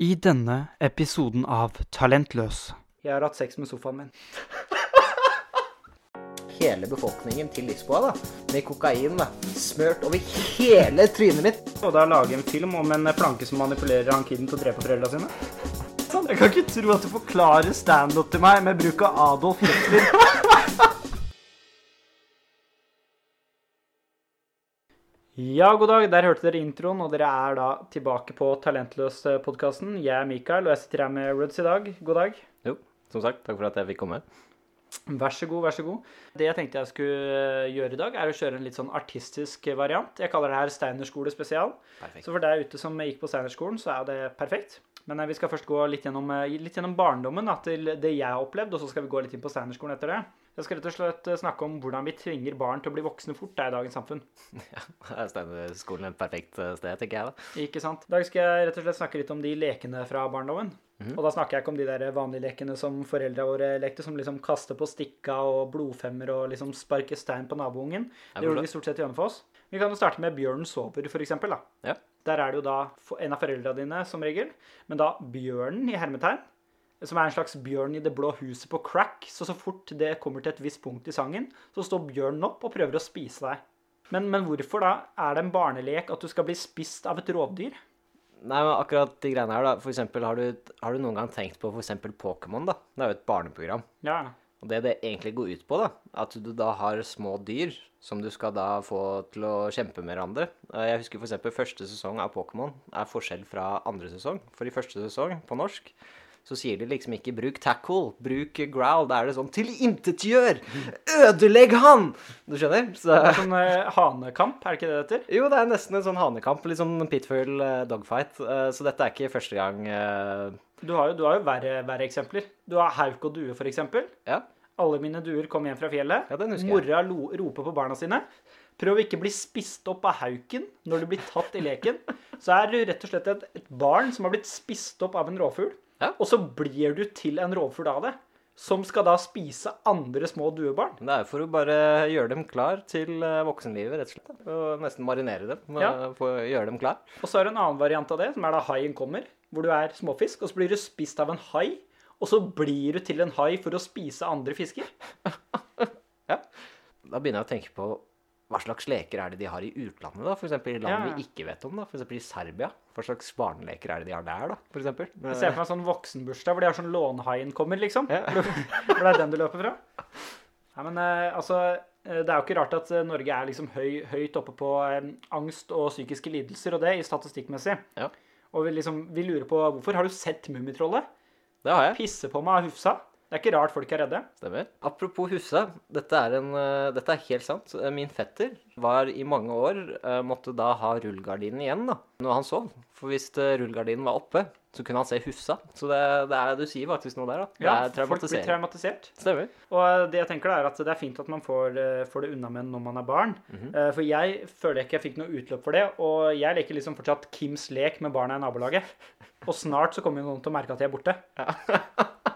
I denne episoden av Talentløs Jeg har hatt sex med sofaen min. hele befolkningen til Lisboa, da. Med kokain da. smørt over hele trynet mitt. Og da lage en film om en planke som manipulerer han kiden til å drepe foreldra sine. Sånn, Jeg kan ikke tro at du forklarer standup til meg med bruk av Adolf Hitler. Ja, god dag. Der hørte dere introen, og dere er da tilbake på Talentløs-podkasten. Jeg er Mikael, og jeg sitter her med Ruds i dag. God dag. Jo, som sagt, takk for at jeg fikk komme. Vær så god, vær så god. Det jeg tenkte jeg skulle gjøre i dag, er å kjøre en litt sånn artistisk variant. Jeg kaller det her Steinerskole spesial. Perfekt. Så for deg ute som gikk på Steinerskolen, så er det perfekt. Men eh, vi skal først gå litt gjennom, eh, litt gjennom barndommen da, til det jeg har opplevd, og så skal vi gå litt inn på Steinerskolen etter det. Jeg skal rett og slett eh, snakke om hvordan vi tvinger barn til å bli voksne fort da, i dagens samfunn. Ja, Steinerskolen er et perfekt sted, tenker jeg da. Ikke sant? I dag skal jeg rett og slett snakke litt om de lekene fra barndommen. Og da snakker jeg ikke om de der vanlige lekene som foreldra våre lekte, som liksom kaste på stikka og blodfemmer og liksom sparke stein på naboungen. Det gjorde vi stort sett i Hønefoss. Vi kan jo starte med Bjørn sover, for eksempel. Da. Ja. Der er det jo da en av foreldra dine, som regel, men da bjørnen i hermetegn. Som er en slags bjørn i det blå huset på crack. Så så fort det kommer til et visst punkt i sangen, så står bjørnen opp og prøver å spise deg. Men, men hvorfor da er det en barnelek at du skal bli spist av et rovdyr? Nei, men akkurat de greiene her da, for eksempel, har du, har du noen gang tenkt på eksempel Pokémon da? Det er jo et barneprogram. Ja, Og det det egentlig går ut på da, at du da har små dyr som du skal da få til å kjempe med hverandre. Eh, Jeg husker eksempel første sesong av Pokémon er forskjell fra andre sesong. For i første sesong, på norsk, så sier de liksom ikke 'bruk tackle', 'bruk growl'. Da er det sånn 'tilintetgjør', 'ødelegg han'! Du skjønner? Så, Det er sånn uh, hanekamp, er det ikke det det heter? jo, det er nesten en sånn hanekamp, litt sånn pitfull uh, dogfight. Uh, så dette er ikke første gang Du har jo, du har jo verre, verre eksempler. Du har hauk og due, for eksempel. Ja. Alle mine duer kom hjem fra fjellet. Ja, den husker jeg. Mora roper på barna sine. Prøv å ikke bli spist opp av hauken når du blir tatt i leken. Så er du rett og slett et, et barn som har blitt spist opp av en rovfugl. Ja. Og så blir du til en rovfugl av det. Som skal da spise andre små duebarn. Det er for å bare gjøre dem klar til eh, voksenlivet, rett og slett. Og nesten marinere dem. Ja. eh, For å gjøre dem klar. Og så er det en annen variant av det, som er da haien kommer. Hvor du er småfisk, og så blir du spist av en hai. Og så blir du til en hai for å spise andre fisker. Da begynner jeg å tenke på hva slags leker er det de har i utlandet, da? Eksempel i land Ja. vi ikke vet om, da. Eksempel i Serbia. Hva slags barneleker er det de har der, da? For eksempel. Jeg ser for meg sånn voksenbursdag hvor de har sånn lånhaien kommer, liksom. Ja. Hvor det er den du løper fra. Nei, men eh, altså eh, Det er jo ikke rart at eh, Norge er liksom høy, høyt oppe på angst og psykiske lidelser og det, i statistikkmessig. Ja. Og vi, liksom, vi lurer på hvorfor. Har du sett Mummitrollet? Det har jeg. Pisse på meg av Hufsa. Det er ikke rart folk er redde. Stemmer. Apropos husa dette er, en, eh, dette er helt sant. Eh, Min fetter var i mange år eh, måtte da ha rullegardinen igjen da, når han sov. For hvis rullegardinen var oppe, så kunne han se Hussa. Så det, det er, du sier faktisk noe der, da. Det Ja, er folk blir traumatisert. Stemmer. Og det jeg tenker da er at det er fint at man får, får det unna med når man er barn. Mm -hmm. For jeg føler ikke jeg fikk noe utløp for det, og jeg leker liksom fortsatt Kims lek med barna i nabolaget. Og snart så kommer jo noen til å merke at jeg er borte.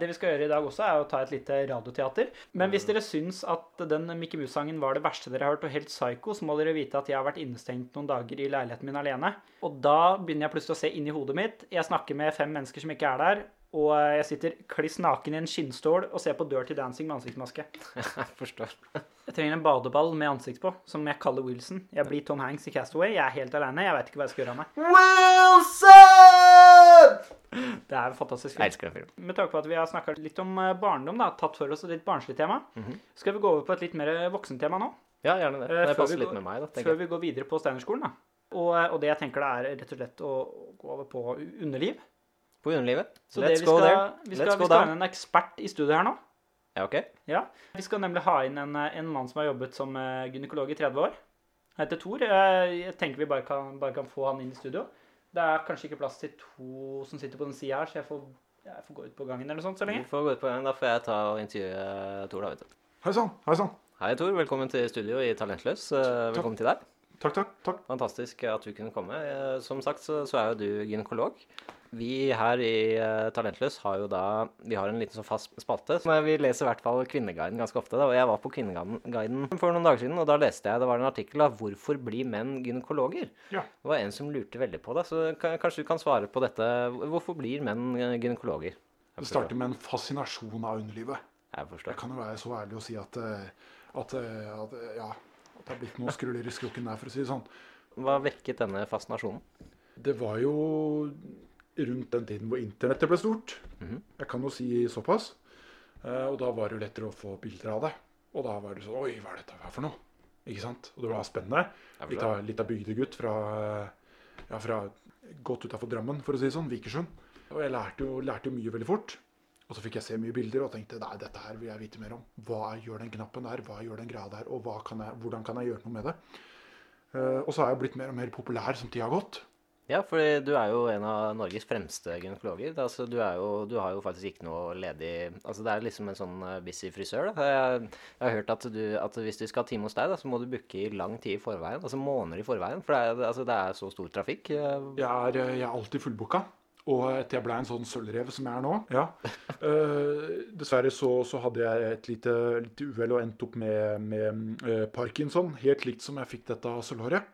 Det vi skal gjøre i dag også, er å ta et lite radioteater. Men hvis dere syns at den Mickey Mouse-sangen var det verste dere har hørt, og helt psycho, så må dere vite at jeg har vært innestengt noen dager i leiligheten min alene. Og da begynner jeg plutselig å se inn i hodet mitt. Jeg snakker med fem mennesker som ikke er der. Og jeg sitter kliss naken i en skinnstål og ser på Dirty Dancing med ansiktsmaske. Jeg forstår. Jeg trenger en badeball med ansikt på, som jeg kaller Wilson. Jeg blir Tom Hanks i Castaway. Jeg er helt alene. Jeg vet ikke hva jeg skal gjøre av meg. Wilson! Det er en fantastisk Jeg elsker den filmen. Med tanke på at vi har snakka litt om eh, barndom, da, tatt for oss et litt barnslig tema, skal vi gå over på et litt mer voksentema nå. Ja, gjerne det. Eh, Det passer litt går- med meg, da. Før jeg. vi går videre på Steinerskolen. da. Og, eh, og det jeg tenker det er rett og slett å gå over på underliv. På underlivet. Så Let's det skal, go there. Vi skal, Let's vi skal ha inn en ekspert i studio her nå. Ja, ok. Ja, Vi skal nemlig ha inn en, eh, en mann som har jobbet som eh, gynekolog i 30 år. Han heter Tor. Jeg, jeg tenker vi bare kan, bare kan få han inn i studio. Det er kanskje ikke plass til to som sitter på den sida her, så jeg får, jeg får gå ut på gangen eller noe sånt så lenge. Du får gå ut på gangen, da får jeg ta og intervjue Tor, da, vet du. Hei sann, hei sann. Hei, Tor. Velkommen til studio i Talentløs. Velkommen Velkommen til deg. Takk, takk. takk. Fantastisk at du kunne komme. Eh, Som sagt så, så er jo du gynekolog. Vi her i uh, Talentløs har jo da Vi har en liten sånn fast spalte. Så vi leser i hvert fall Kvinneguiden ganske ofte. Da. Og jeg var på Kvinneguiden for noen dager siden, og da leste jeg det var en artikkel av 'Hvorfor blir menn gynekologer?' Ja. Det var en som lurte veldig på det. Så kanskje du kan svare på dette. Hvorfor blir menn eh, gynekologer? Det starter med en fascinasjon av underlivet. Jeg forstår. Jeg kan jo være så ærlig å si at, eh, at, at, ja, at det er blitt noen skruller i skrukken der, for å si det sånn. Hva vekket denne fascinasjonen? Det var jo rundt den tiden hvor internettet ble stort. Mhm. Jeg kan jo si såpass. Eh, Og da var det jo lettere å få bilder av det. Og da var det sånn Oi, hva er dette her for noe? Ikke sant? Og det var spennende. Litt av, litt av bygdegutt fra, ja, fra godt utafor Drammen, for å si det sånn. Vikersund. Og jeg lærte jo, lærte jo mye veldig fort. Og så fikk jeg se mye bilder og tenkte nei, dette her vil jeg vite mer om. Hva gjør den knappen der? Hva gjør den greia der? Og kan jeg, hvordan kan jeg gjøre noe med det? Uh, og så har jeg blitt mer og mer populær som tida har gått. Ja, for du er jo en av Norges fremste gynekologer. Er Altså, du, er jo, du har jo faktisk ikke noe ledig Altså, det er liksom en sånn eh, busy frisør. Da. Jeg, jeg har hørt at, du, at hvis du skal ha time hos deg, da, så må du booke i lang tid i forveien. Altså måneder i forveien. For det er, altså, det er så stor trafikk. Eh, Jeg er, eh, jeg er alltid fullbooka. Og etter jeg ble en sånn sølvrev som jeg er nå ja. uh, Dessverre så, så hadde jeg et lite, lite uhell og endte opp med, med uh, parkinson. Helt likt som jeg fikk dette sølvhåret.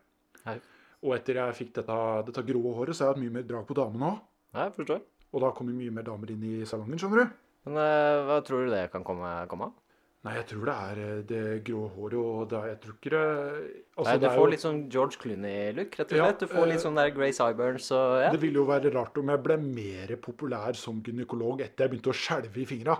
Hei. Og etter jeg fikk dette, dette grå håret, så har jeg hatt mye mer drag på damene òg. Ja, jeg forstår. Og da kommer mye mer damer inn i salongen, skjønner du. Men uh, hva tror du det kan komme, av? Nei, jeg tror det er eh, det grå håret og det, Jeg tror ikke det altså, Nei, du det er får jo- litt sånn George Clooney-look, rett og Ja, slett. Du får litt eh, sånn der Grey Sideburns og ja. Det ville jo være rart om jeg ble mer populær som gynekolog etter jeg begynte å skjelve i fingra.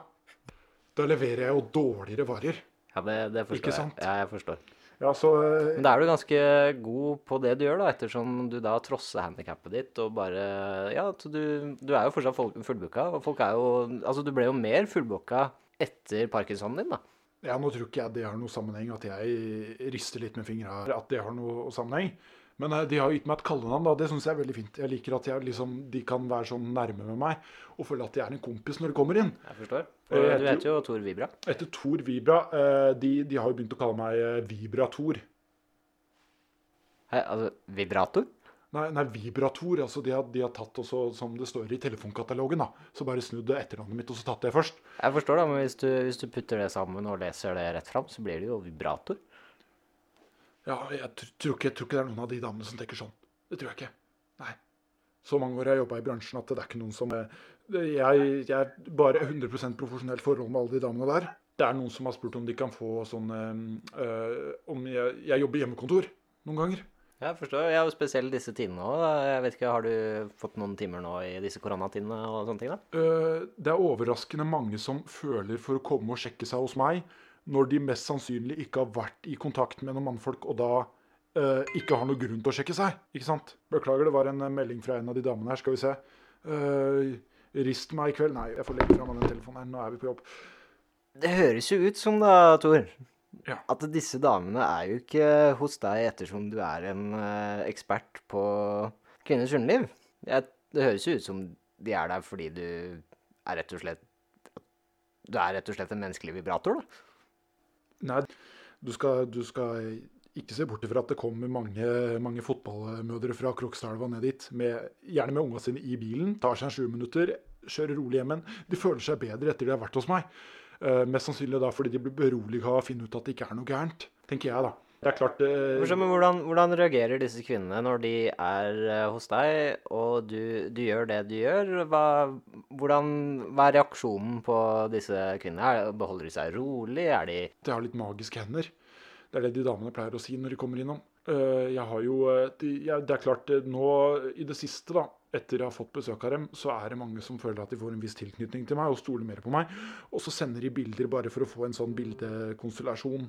Da leverer jeg jo dårligere varer. Ja, det, det forstår Ikke jeg. sant? Ja, jeg forstår. Ja, så eh, Men da er du ganske god på det du gjør, da, ettersom du da trosser handikappet ditt og bare Ja, så du, du er jo fortsatt full- fullbooka, og folk er jo Altså, du ble jo mer fullbooka etter parkinsonen din, da. ja, nå tror ikke jeg det har noe sammenheng at jeg rister litt med fingra. At det har noe sammenheng. Men eh, de har gitt meg et kallenavn, da. Det syns jeg er veldig fint. Jeg liker at jeg, liksom, de kan være sånn nærme med meg og føle at de er en kompis når de kommer inn. Jeg forstår. Eh, Og du heter jo Tor Vibra. Etter Tor Vibra eh, de, de har jo begynt å kalle meg Vibrator. Vibra-Tor. Hei, altså vibrator? Nei, nei, Vibrator. altså De har, de har tatt også, som det står i telefonkatalogen, da. Så bare snudd etternavnet mitt, og så tatt det først. Jeg forstår, da, men hvis du, hvis du putter det sammen og leser det rett fram, så blir det jo vibrator. Ja, jeg tror, ikke, jeg tror ikke det er noen av de damene som tenker sånn. Det tror jeg ikke. Nei. Så mange år har jeg jobba i bransjen at det er ikke noen som eh, Jeg, jeg er bare 100 profesjonelt forhold med alle de damene der. Det er noen som har spurt om de kan få sånn eh, Om jeg, jeg jobber hjemmekontor noen ganger. Jeg forstår. Jeg er jo spesielt disse tidene òg. Jeg vet ikke, Har du fått noen timer nå i disse koronatidene og sånne ting? da? Eh, Det er overraskende mange som føler for å komme og sjekke seg hos meg, når de mest sannsynlig ikke har vært i kontakt med noen mannfolk, og da eh, ikke har noe grunn til å sjekke seg. Ikke sant? Beklager, det var en eh, melding fra en av de damene her. Skal vi se. Eh, rist meg i kveld. Nei, jeg får legge fra meg den telefonen her. Nå er vi på jobb. Det høres jo ut som, da, Tor, Ja. at disse damene er jo ikke hos deg ettersom du er en eh, ekspert på kvinners underliv. Det høres jo ut som de er der fordi du er rett og slett Du er rett og slett en menneskelig vibrator, da. Nei, du skal, du skal ikke se bort ifra at det kommer mange, mange fotballmødre fra Krokstadelva ned dit, med, gjerne med unga sine i bilen, tar seg en sju minutter, kjører rolig hjem igjen. De føler seg bedre etter de har vært hos meg. Uh, mest sannsynlig da fordi de blir beroliga av å finne ut at det ikke er noe gærent, tenker jeg da. Det er klart det... Men hvordan, hvordan reagerer disse kvinnene når de er eh, hos deg, og du, du gjør det du gjør? Hva, hvordan, hva er reaksjonen på disse kvinnene? Er- Beholder de seg rolig? Er de De har litt magiske hender. Det er det de damene pleier å si når de kommer innom. Eh, Jeg har jo, eh, det er klart, eh, nå i det siste, da, etter jeg har fått besøk av dem, så er det mange som føler at de får en viss tilknytning til meg og stoler mer på meg. Og så sender de bilder bare for å få en sånn bildekonstellasjon.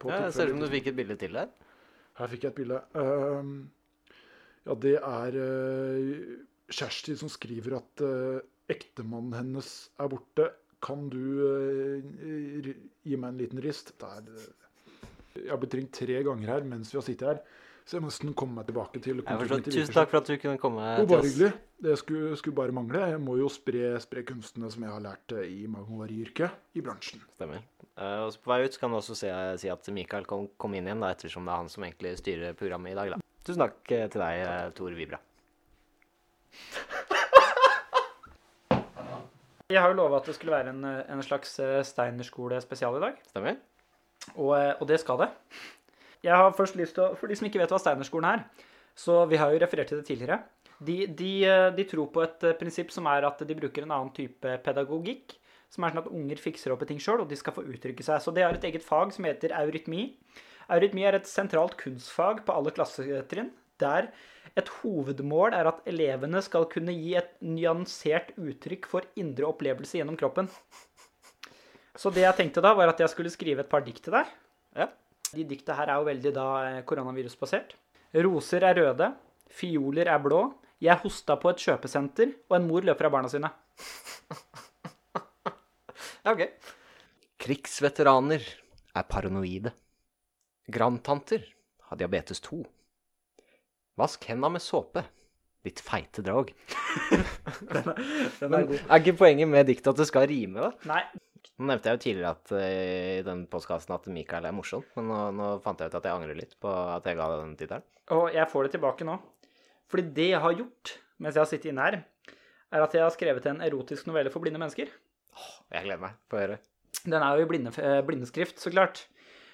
på ja, ser ut som du fikk et bilde til der. Her fikk jeg et bilde. Ja, det er Kjersti som skriver at ektemannen hennes er borte. Kan du gi meg en liten rist? Det er, jeg har blitt ringt tre ganger her mens vi har sittet her. Så jeg må nesten komme meg tilbake til Tusen takk for at du kunne komme Jo, bare hyggelig. Det skulle, skulle bare mangle. Jeg må jo spre, spre kunstene som jeg har lært eh, i mange år i yrket, i bransjen. Stemmer. Uh, og så På vei ut kan du også si, si at Mikael kom, kom, inn igjen, da, ettersom det er han som egentlig styrer programmet i dag. da. Tusen takk eh, til deg, Tor Vibra. Jeg har jo lova at det skulle være en, en slags Steinerskole-spesial i dag, Stemmer? Og, eh, og det skal det. Jeg har først lyst til å, For de som ikke vet hva Steinerskolen er, så vi har jo referert til det tidligere. De, de, eh, de tror på et eh, prinsipp som er at de bruker en annen type pedagogikk. Som er sånn at unger fikser opp i ting sjøl, og de skal få uttrykke seg. Så det har et eget fag som heter eurytmi. Eurytmi er et sentralt kunstfag på alle klassetrinn, der et hovedmål er at elevene skal kunne gi et nyansert uttrykk for indre opplevelse gjennom kroppen. Så det jeg tenkte da, var at jeg skulle skrive et par dikt til deg. Ja. De dikta her er jo veldig da eh, koronavirusbasert. Roser er røde, fioler er blå. Jeg hosta på et kjøpesenter, og en mor løper av barna sine. Ja, ok. Krigsveteraner er paranoide. Grandtanter har diabetes 2. Vask henda med såpe. Ditt feite drag. Den er Men god. er ikke poenget med diktet at det skal rime, da? Nei, Nå nevnte jeg jo tidligere at, eh, i den postkassen at Mikael er morsom, men nå, nå fant jeg ut at jeg angrer litt på at jeg ga deg den tittelen. og jeg får det tilbake nå. Fordi det jeg har gjort mens jeg har sittet inne her, er at jeg har skrevet en erotisk novelle for blinde mennesker. Jeg gleder meg. Få høre. Den er jo i blinde, eh, blindeskrift, så klart.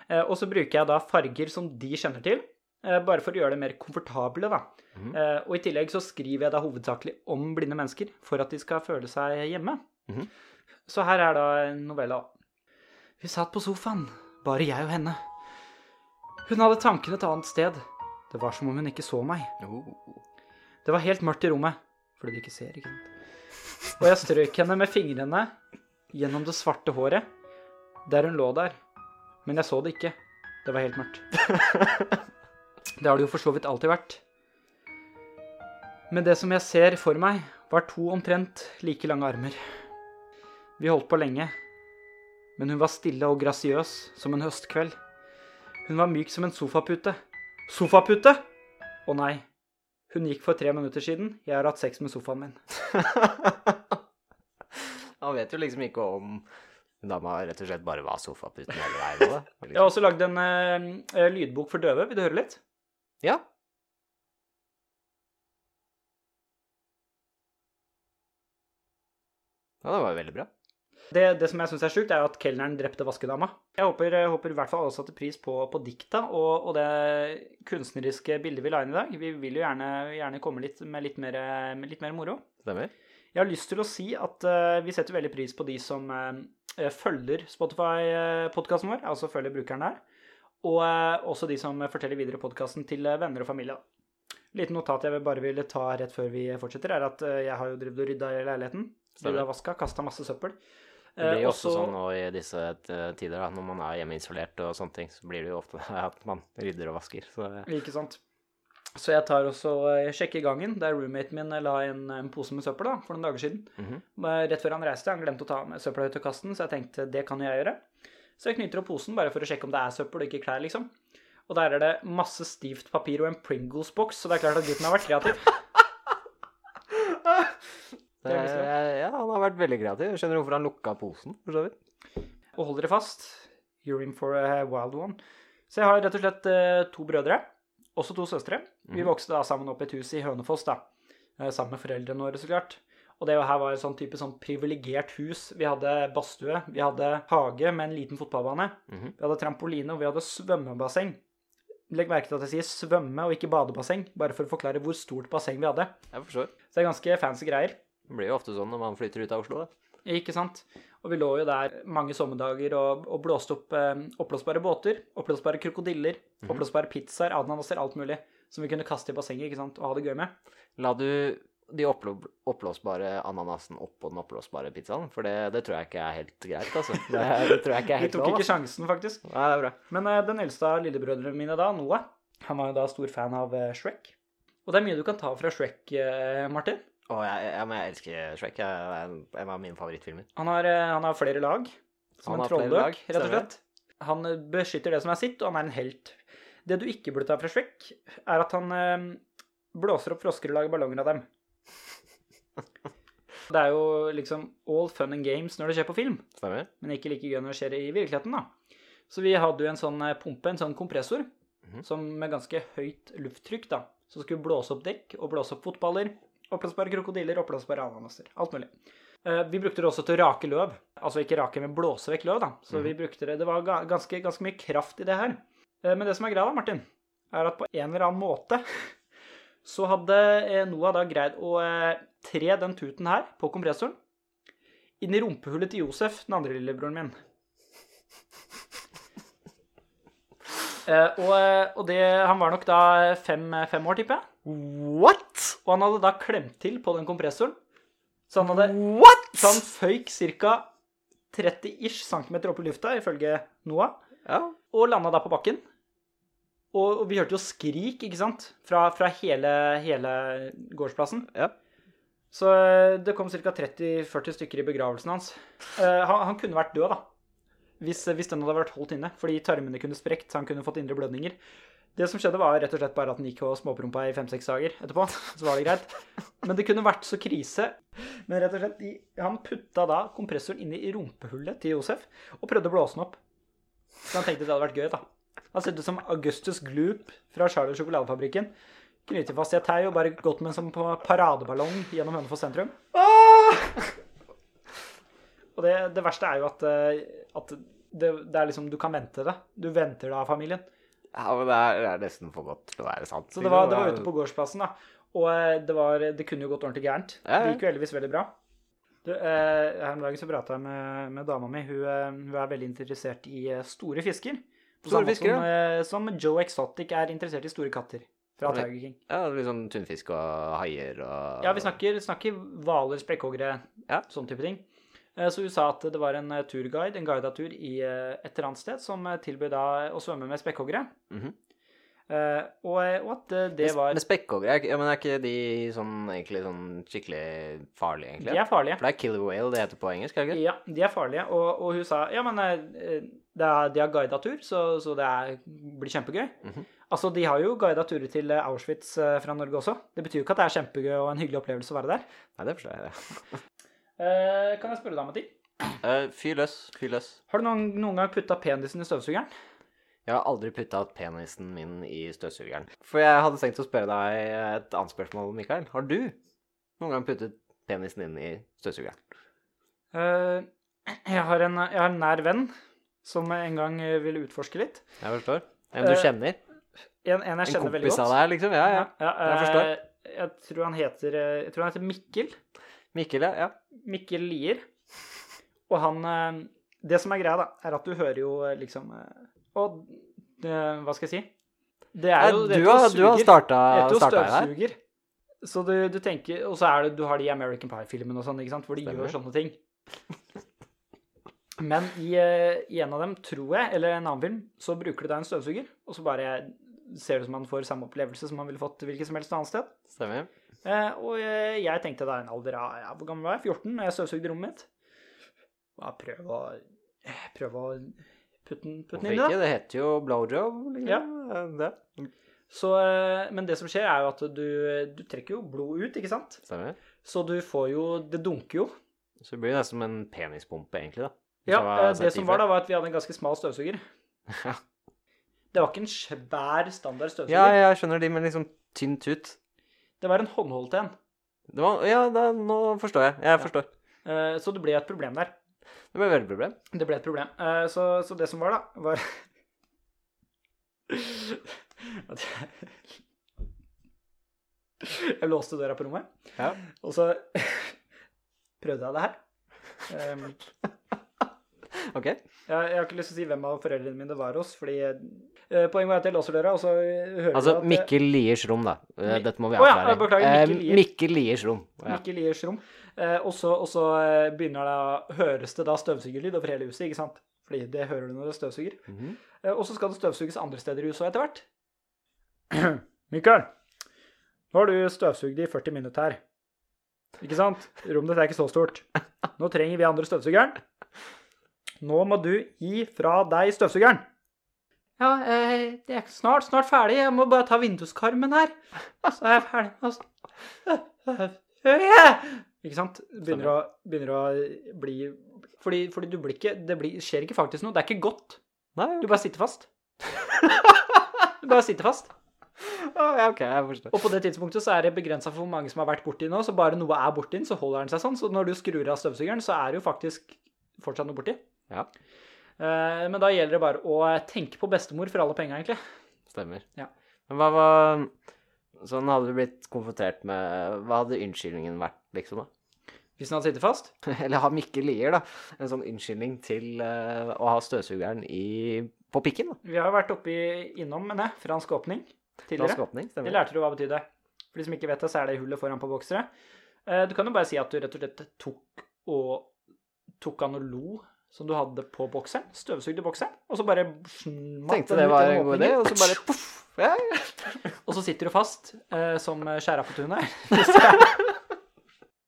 Eh, Og så bruker jeg da farger som de kjenner til, bare for å gjøre det mer komfortable, da. Mm. Og i tillegg så skriver jeg da hovedsakelig om blinde mennesker, for at de skal føle seg hjemme. Mhm. Så her er da en novelle. Vi satt på sofaen, bare jeg og henne. Hun hadde tankene et annet sted. Det var som om hun ikke så meg. Det var helt mørkt i rommet, fordi du ikke ser, ikke sant. Og jeg strøk henne med fingrene gjennom det svarte håret, der hun lå der. Men jeg så det ikke. Det var helt mørkt. Det har det jo for så vidt alltid vært. Men det som jeg ser for meg, var to omtrent like lange armer. Vi holdt på lenge, men hun var stille og grasiøs som en høstkveld. Hun var myk som en sofapute. Sofapute? Å nei. Hun gikk for tre minutter siden. Jeg har hatt sex med sofaen min. Han vet jo liksom ikke om dama rett og slett bare var sofaputen hele veien. Liksom. Jeg har også lagd en eh, lydbok for døve. Vil du høre litt? Ja. Ja, det var jo veldig bra. Det, det som jeg syns er sjukt, er jo at kelneren drepte vaskedama. Jeg håper, jeg håper i hvert fall alle satte pris på, på dikta og, og det kunstneriske bildet vi la inn i dag. Vi vil jo gjerne, gjerne komme litt med litt mer, med litt mer moro. Stemmer. Jeg har lyst til å si at uh, vi setter veldig pris på de som uh, følger Spotify-podkasten vår, altså følger brukeren der. Og uh, også de som forteller videre podkasten til eh, venner og familie. Liten notat jeg bare ville ta rett før vi fortsetter, er at eh, jeg har jo drevet og rydda i leiligheten. Rydda vaska, kasta masse søppel. Det blir Eh, jo også- sånn nå i disse eh, tider, da, når man er hjemmeisolert og sånne ting, så blir det jo ofte at man rydder og vasker. Så eh, Ikke sant. Så jeg tar også jeg sjekker gangen, der roommaten min la en, en pose med søppel da, for noen dager siden. Mm -hmm. Rett før han reiste, han glemte å ta med søpla ut av kassen, så jeg tenkte det kan jo jeg gjøre. Så jeg knytter opp posen bare for å sjekke om det er søppel og ikke klær, liksom. Og der er det masse stivt papir og en Pringles-boks, så det er klart at gutten har vært kreativ. Det, liksom- ja, han har vært veldig kreativ. Jeg skjønner hvorfor han lukka posen, for så vidt. Og hold dere fast, you're in for a wild one. Så jeg har rett og slett eh, to brødre, også to søstre. Vi Mhm. vokste da sammen opp i et hus i Hønefoss, da. Eh, Sammen med foreldrene våre, så klart. Og det her var et sånn type sånn privilegert hus. Vi hadde badstue, vi hadde hage med en liten fotballbane. Mhm. Vi hadde trampoline, og vi hadde svømmebasseng. Legg merke til at jeg sier svømme og ikke badebasseng, bare for å forklare hvor stort basseng vi hadde. Jeg forstår. Så det er ganske fancy greier. Det blir jo ofte sånn når man flytter ut av Oslo, da. Ikke sant? Og vi lå jo der mange sommerdager og, og blåste opp eh, oppblåsbare båter, oppblåsbare krokodiller, oppblåsbare pizzaer, ananaser, alt mulig som vi kunne kaste i bassenget ikke sant? og ha det gøy med. La du de oppblåsbare ananasen oppå den oppblåsbare pizzaen? For det, det tror jeg ikke er helt greit, altså. Det, det tror jeg ikke er helt Vi tok ikke altså. sjansen, faktisk. Nei, det er bra. Men eh, den eldste av lillebrødrene mine da, Noah, han var jo da stor fan av eh, Shrek. Og det er mye du kan ta fra Shrek, eh, Martin. Å, jeg, jeg, jeg elsker Shrek. Jeg, er en- av mine favorittfilmer. Han har, eh, han har flere lag, som Han en trolldøk, rett og slett. Han eh, beskytter det som er sitt, og han er en helt. Det du ikke burde ta fra Shrek, er at han eh, blåser opp frosker og lager ballonger av dem. Det er jo liksom all fun and games når det skjer på film, Stemmer? men ikke like gøy når det skjer i virkeligheten, da. Så vi hadde jo en sånn eh, pumpe, en sånn kompressor, Mhm. som med ganske høyt lufttrykk, da, som skulle blåse opp dekk og blåse opp fotballer Oppblåsbare krokodiller, oppblåsbare ananaser. Alt mulig. Eh, Vi brukte det også til å rake løv. Altså ikke rake, men blåse vekk løv, da. Så vi brukte det Det var ganske, ganske mye kraft i det her. Eh, Men det som er greia, da, Martin, er at på en eller annen måte så hadde eh, Noah da greid å tre den tuten her på kompressoren inn i rumpehullet til Josef, den andre lillebroren min. Og, og det, han var nok da fem, fem år, tipper jeg. What?! Og han hadde da klemt til på den kompressoren. Så han hadde What?! så han føyk ca. 30-ish cm opp i lufta, ifølge Noah, Ja. og landa da på bakken. Og, og vi hørte jo skrik, ikke sant, fra, fra hele, hele gårdsplassen. ja. Så eh, det kom ca. 30-40 stykker i begravelsen hans. Uh, han, han kunne vært død, da. Hvis, hvis den hadde vært holdt inne. Fordi tarmene kunne sprekt, så han kunne fått indre blødninger. Det som skjedde, var rett og slett bare at den gikk og småprompa i fem-seks dager etterpå. Så var det greit. Men det kunne vært så krise. Men rett og slett, han putta da kompressoren inn i rumpehullet til Josef og prøvde å blåse den opp. Så han tenkte det hadde vært gøy, da. Han ser ut som Augustus Gloop fra Charlie Sjokoladefabrikken. Knyttet fast i et tau og bare gått med sånn på paradeballong gjennom Hønefoss sentrum. Og det, det verste er jo at, eh, at det, det er liksom Du kan vente det. Du venter det av familien. Ja men det er, det er nesten for godt til å være sant. Så det var, det var ute på gårdsplassen, da. Og eh, det, var, det kunne jo gått ordentlig gærent. Ja, ja. Det gikk jo heldigvis veldig bra. Du, eh, her om dagen så prata jeg med, med dama mi. Hun, eh, hun er veldig interessert i eh, store fisker. På Store fisker, som, ja. som Joe Exotic er interessert i store katter. Fra Tiger King. Ja, det blir sånn tunnfisk og haier og Ja, vi snakker hvaler, sprekkhoggere, Ja. sånn type ting. Eh, Så hun sa at det var en eh, turguide, en guida tur i eh, et eller annet sted, som tilbød da å svømme med spekkhoggere. Mhm. Eh, og, og at det var Men spekkhoggere, er ja, men er ikke de sånn egentlig sånn skikkelig farlige, egentlig? De er farlige. For det er killer whale det heter på engelsk, er det ikke? Ja, de er farlige. Og, og hun sa ja, men er, de har guida tur, så, så det er, blir kjempegøy. Mhm. Altså, De har jo guida turer til Auschwitz fra Norge også. Det betyr jo ikke at det er kjempegøy og en hyggelig opplevelse å være der. Nei, det forstår jeg. Ja. Eh, kan jeg spørre deg om en ting? Uh, fyr løs, fyr løs. Har du noen, noen gang putta penisen i støvsugeren? Jeg har aldri putta penisen min i støvsugeren. For jeg hadde tenkt å spørre deg et annet spørsmål, Mikael. Har du noen gang puttet penisen din i støvsugeren? Uh, jeg, har en, jeg har en nær venn som en gang ville utforske litt. Jeg forstår. En du Eh, kjenner? En, en jeg En kjenner veldig kompis av deg, liksom? Ja, ja. jeg jeg forstår. Jeg tror han heter, jeg tror han heter Mikkel. Mikkel, ja. Mikkel Lier. Og han eh, Det som er greia, da, er at du hører jo eh, liksom eh, Og det, hva skal jeg si? Det er jo det du, har, du har starta, her. Så du, du tenker Og så er det, du har de American Pie-filmene og sånn, ikke sant, hvor de Stemmer. gjør sånne ting. Men i, i en av dem, tror jeg, eller en annen film, så bruker du deg en støvsuger, og så bare ser det ut som man får samme opplevelse som man ville fått hvilket som helst annet sted. Stemmer. Eh, og jeg, jeg tenkte da i en alder av ja, Hvor gammel var jeg? 14? Og jeg støvsugde rommet mitt. Ja, prøv å Prøve å putte den, putte den inn, da. ikke? Det heter jo blowjob. Liksom. Ja. Det. Så, eh, men det som skjer, er jo at du, du trekker jo blod ut, ikke sant? Stemmer. Så du får jo Det dunker jo. Så det blir nesten som en penispumpe, egentlig, da. Ja, eh, det som var da, var at vi hadde en ganske smal støvsuger. Det var ikke en svær standard støvsuger. Ja, jeg skjønner de med liksom tynn tut. Det var en håndholdt en. Det var, ja, da, nå forstår jeg. Jeg forstår. Eh, Så det ble et problem der. Det ble veldig problem. Det ble et problem. Eh, Så, så det som var, da, var at jeg, jeg låste døra på rommet, Ja. og så prøvde jeg det her. Um, OK. jeg, jeg har ikke lyst til å si hvem av foreldrene mine det var hos, fordi eh, poenget var at jeg låser døra, og så hører Altså du at Mikkel Liers rom, da. Eh, Mi- Dette må vi Å ja, beklager, Eh, Mikkel Lier. Mikkel Liers rom. Ja. Mikkel Liers rom. Eh, og så, og så begynner det, høres det da støvsugerlyd over hele huset, ikke sant? Fordi det hører du når det støvsuger. Mhm. Eh, Og så skal det støvsuges andre steder i huset etter hvert. Mikael, nå har du støvsugd i 40 minutter her. Ikke sant? Rommet ditt er ikke så stort. Nå trenger vi andre støvsugeren. Nå må du gi fra deg støvsugeren. Ja, eh, jeg er snart, snart ferdig. Jeg må bare ta vinduskarmen her. Så er jeg ferdig. Ikke sant? Begynner å, begynner å bli Fordi, fordi du blir ikke Det blir, skjer ikke faktisk noe. Det er ikke godt. Nei, Du bare sitter fast. Du bare sitter fast. ja, ok, jeg forstår. Og på det tidspunktet så er det begrensa for hvor mange som har vært borti nå, så bare noe er borti den, så holder den seg sånn. Så når du skrur av støvsugeren, så er det jo faktisk fortsatt noe borti. Ja, Eh, Men da gjelder det bare å tenke på bestemor for alle penga, egentlig. stemmer. Ja. Men hva var Sånn hadde du blitt konfrontert med Hva hadde unnskyldningen vært, liksom? da? Hvis den hadde sittet fast. Eller har Mikkel Lier, da, en sånn unnskyldning til uh, å ha støvsugeren i, på pikken? da? Vi har jo vært oppi innom, med det fransk åpning tidligere. Fransk åpning, Det stemmer. lærte du hva betydde. For de som ikke vet det, så er det hullet foran på boksere. Uh, Du kan jo bare si at du rett og slett tok og tok han og lo som du hadde på bokseren. Støvsugde bokseren. Og så bare Tenkte det var en god idé, og så bare poff! Ja, ja. Og så sitter du fast eh, som skjæra på tunet.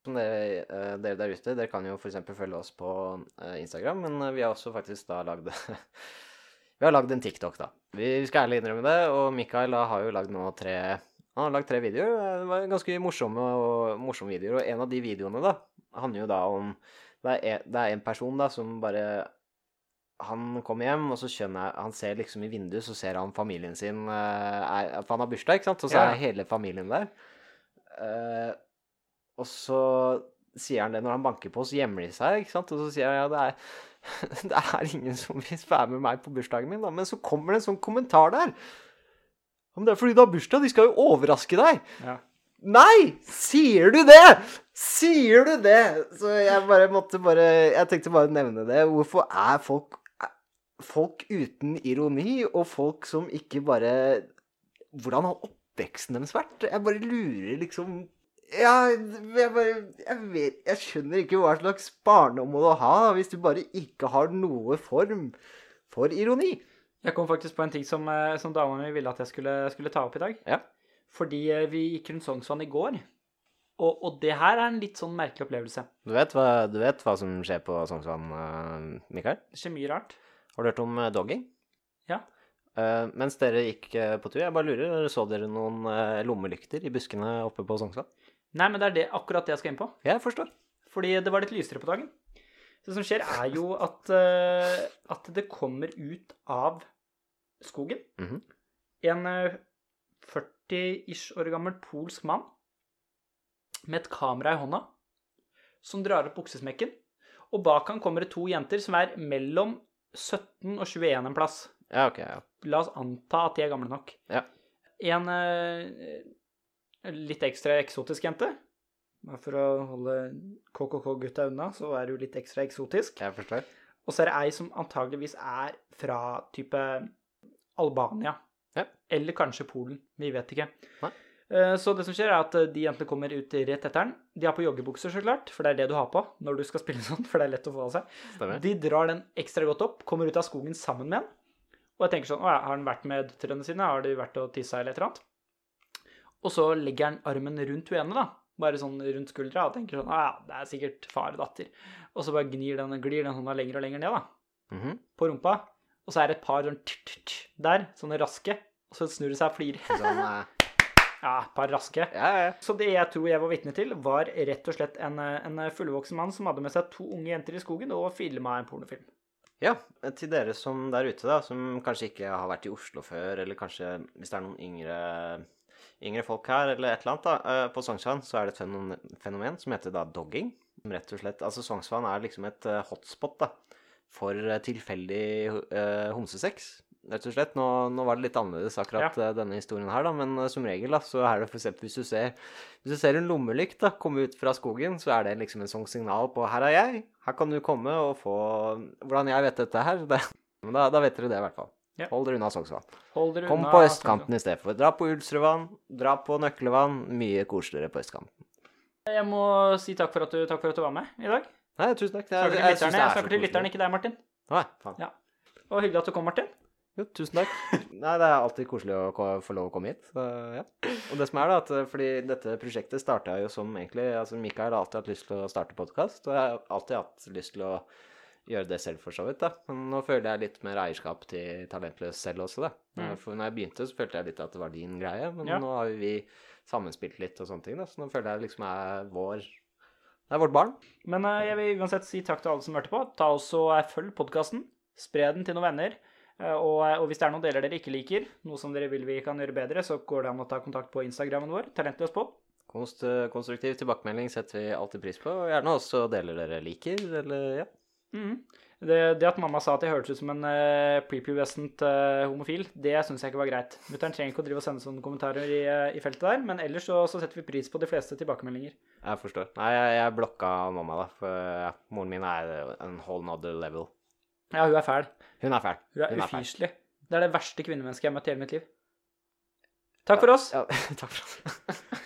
Som dere, eh, dere der ute, dere kan jo f.eks. følge oss på eh, Instagram, men eh, vi har også faktisk da lagd Vi har lagd en TikTok, da. Vi skal ærlig innrømme det, og Mikael da har jo lagd nå tre Han har lagd tre videoer. Det var ganske morsomme, og, morsomme videoer, og en av de videoene da handler jo da om Det er en, det er en person da som bare han kommer hjem, og så skjønner jeg Han ser liksom i vinduet, så ser han familien sin eh, er, For han har bursdag, ikke sant? Og så Ja. er hele familien der. Uh, og så sier han det når han banker på, så gjemmer de seg, ikke sant? Og så sier han ja, det er, det er ingen som vil være med meg på bursdagen min, da. Men så kommer det en sånn kommentar der. Men det er fordi du har bursdag, de skal jo overraske deg. Ja. Nei! Sier du det?! Sier du det?! Så jeg bare måtte bare Jeg tenkte bare å nevne det. Hvorfor er folk Folk uten ironi, og folk som ikke bare Hvordan har oppveksten deres vært? Jeg bare lurer liksom ja, jeg bare Jeg vet Jeg skjønner ikke hva slags barndom må du ha hvis du bare ikke har noe form for ironi. Jeg kom faktisk på en ting som, eh, som dama mi ville at jeg skulle, skulle ta opp i dag. Ja. Fordi eh, vi gikk rundt Sognsvann i går. Og, og det her er en litt sånn merkelig opplevelse. Du vet hva, du vet hva som skjer på Sognsvann, uh, Mikael? Det skjer mye rart. Har du hørt om eh, dogging? Ja. Uh, mens dere gikk eh, på tur, jeg bare lurer, så dere noen eh, lommelykter i buskene oppe på Sognsvann? Nei, men det er det, akkurat det jeg skal inn på. Jeg forstår. Fordi det var litt lysere på dagen. Det som skjer, er jo at, uh, at det kommer ut av skogen Mhm. en eh, 40-ish år gammel polsk mann med et kamera i hånda som drar opp buksesmekken. Og bak han kommer det to jenter som er mellom 17 og 21 en plass. Ja, ok, ja. La oss anta at de er gamle nok. Ja. En eh, litt ekstra eksotisk jente. For å holde KKK-gutta unna, så er du litt ekstra eksotisk. Jeg forstår. Og så er det ei som antageligvis er fra type Albania. Ja. Eller kanskje Polen. Vi vet ikke. Nei. Eh, Så det som skjer, er at eh, de jentene kommer ut rett etter den. De har på joggebukser, så klart, for det er det du har på når du skal spille sånn, for det er lett å få av seg. Stemmer. De drar den ekstra godt opp, kommer ut av skogen sammen med den. Og jeg tenker sånn Å har han vært med døtrene sine? Har de vært og tissa eller et eller annet? Og så legger han armen rundt hun ene, da. Bare sånn rundt skuldra. Og tenker sånn Å ja, det er sikkert far og datter. Og så bare gnir den, glir den hånda lenger og lenger ned, da. Mhm. På rumpa. Og så er det et par sånn t -t -t der, sånne raske. Og så snur det seg og flirer. Sånn, Ja, et par raske. ja, ja. Så det jeg tror jeg var vitne til, var rett og slett en, en fullvoksen mann som hadde med seg to unge jenter i skogen og filma en pornofilm. Ja, til dere som der ute, da, som kanskje ikke har vært i Oslo før, eller kanskje hvis det er noen yngre, yngre folk her, eller et eller annet, da. eh, På Sognsvann så er det et fenomen, fenomen som heter da dogging. Rett og slett, altså Sognsvann er liksom et eh, hotspot da, for eh, tilfeldig uh, homsesex. Rett og slett. Nå, nå var det litt annerledes akkurat ja. denne historien her, da, men eh, som regel da, så er det eksempel hvis du ser, hvis du ser en lommelykt da, komme ut fra skogen, så er det liksom en sånn signal på 'her er jeg', her kan du komme og få Hvordan jeg vet dette her, det, men da, da vet dere det i hvert fall. Ja. Hold dere unna Sognsvann. Kom unna på østkanten i stedet for. Dra på Ulsrudvann, dra på Nøklevann. Mye koseligere på østkanten. Jeg må si takk for at du, takk for at du var med i dag. Nei, tusen takk. Snakker til Jeg- jeg det er jeg snakker til lytteren, ikke deg, Martin. Nei, faen. Ja. Og hyggelig at du kom, Martin. Jo, tusen takk. Nei, det er alltid koselig å få lov å komme hit. Så, ja. Og det som er da, at eh, fordi dette prosjektet starta jo som egentlig altså Mikael har alltid hatt lyst til å starte podkast, og jeg har alltid hatt lyst til å gjøre det selv, for så vidt. da. Men nå føler jeg litt mer eierskap til Talentløs selv også, da. Mm. For når jeg begynte, så følte jeg litt at det var din greie, men Ja. nå har vi sammenspilt litt og sånne ting, da, så nå føler jeg liksom er vår Det er vårt barn. Men eh, jeg vil uansett si takk til alle som hørte på. Ta også eh, Følg podkasten. Spre den til noen venner. Eh, Og, og hvis det er noen deler dere ikke liker, noe som dere vil vi kan gjøre bedre, så går det an å ta kontakt på Instagrammen vår, Talentløs pod. Konst, konstruktiv tilbakemelding setter vi alltid pris på. Og gjerne også deler dere liker, eller ja. Mhm. Det, det at mamma sa at jeg hørtes ut som en uh, prepubescent uh, homofil, det syns jeg ikke var greit. Mutter'n trenger ikke å drive og sende sånne kommentarer i, uh, i feltet der, men ellers så, så setter vi pris på de fleste tilbakemeldinger. Jeg forstår. Nei, jeg, jeg blokka mamma, da. For ja, moren min er en whole nother level. Ja, hun er fæl. Hun er fæl. Hun er er ufyselig. Det er det verste kvinnemennesket jeg har møtt i hele mitt liv. Takk for oss. Ja, takk for oss.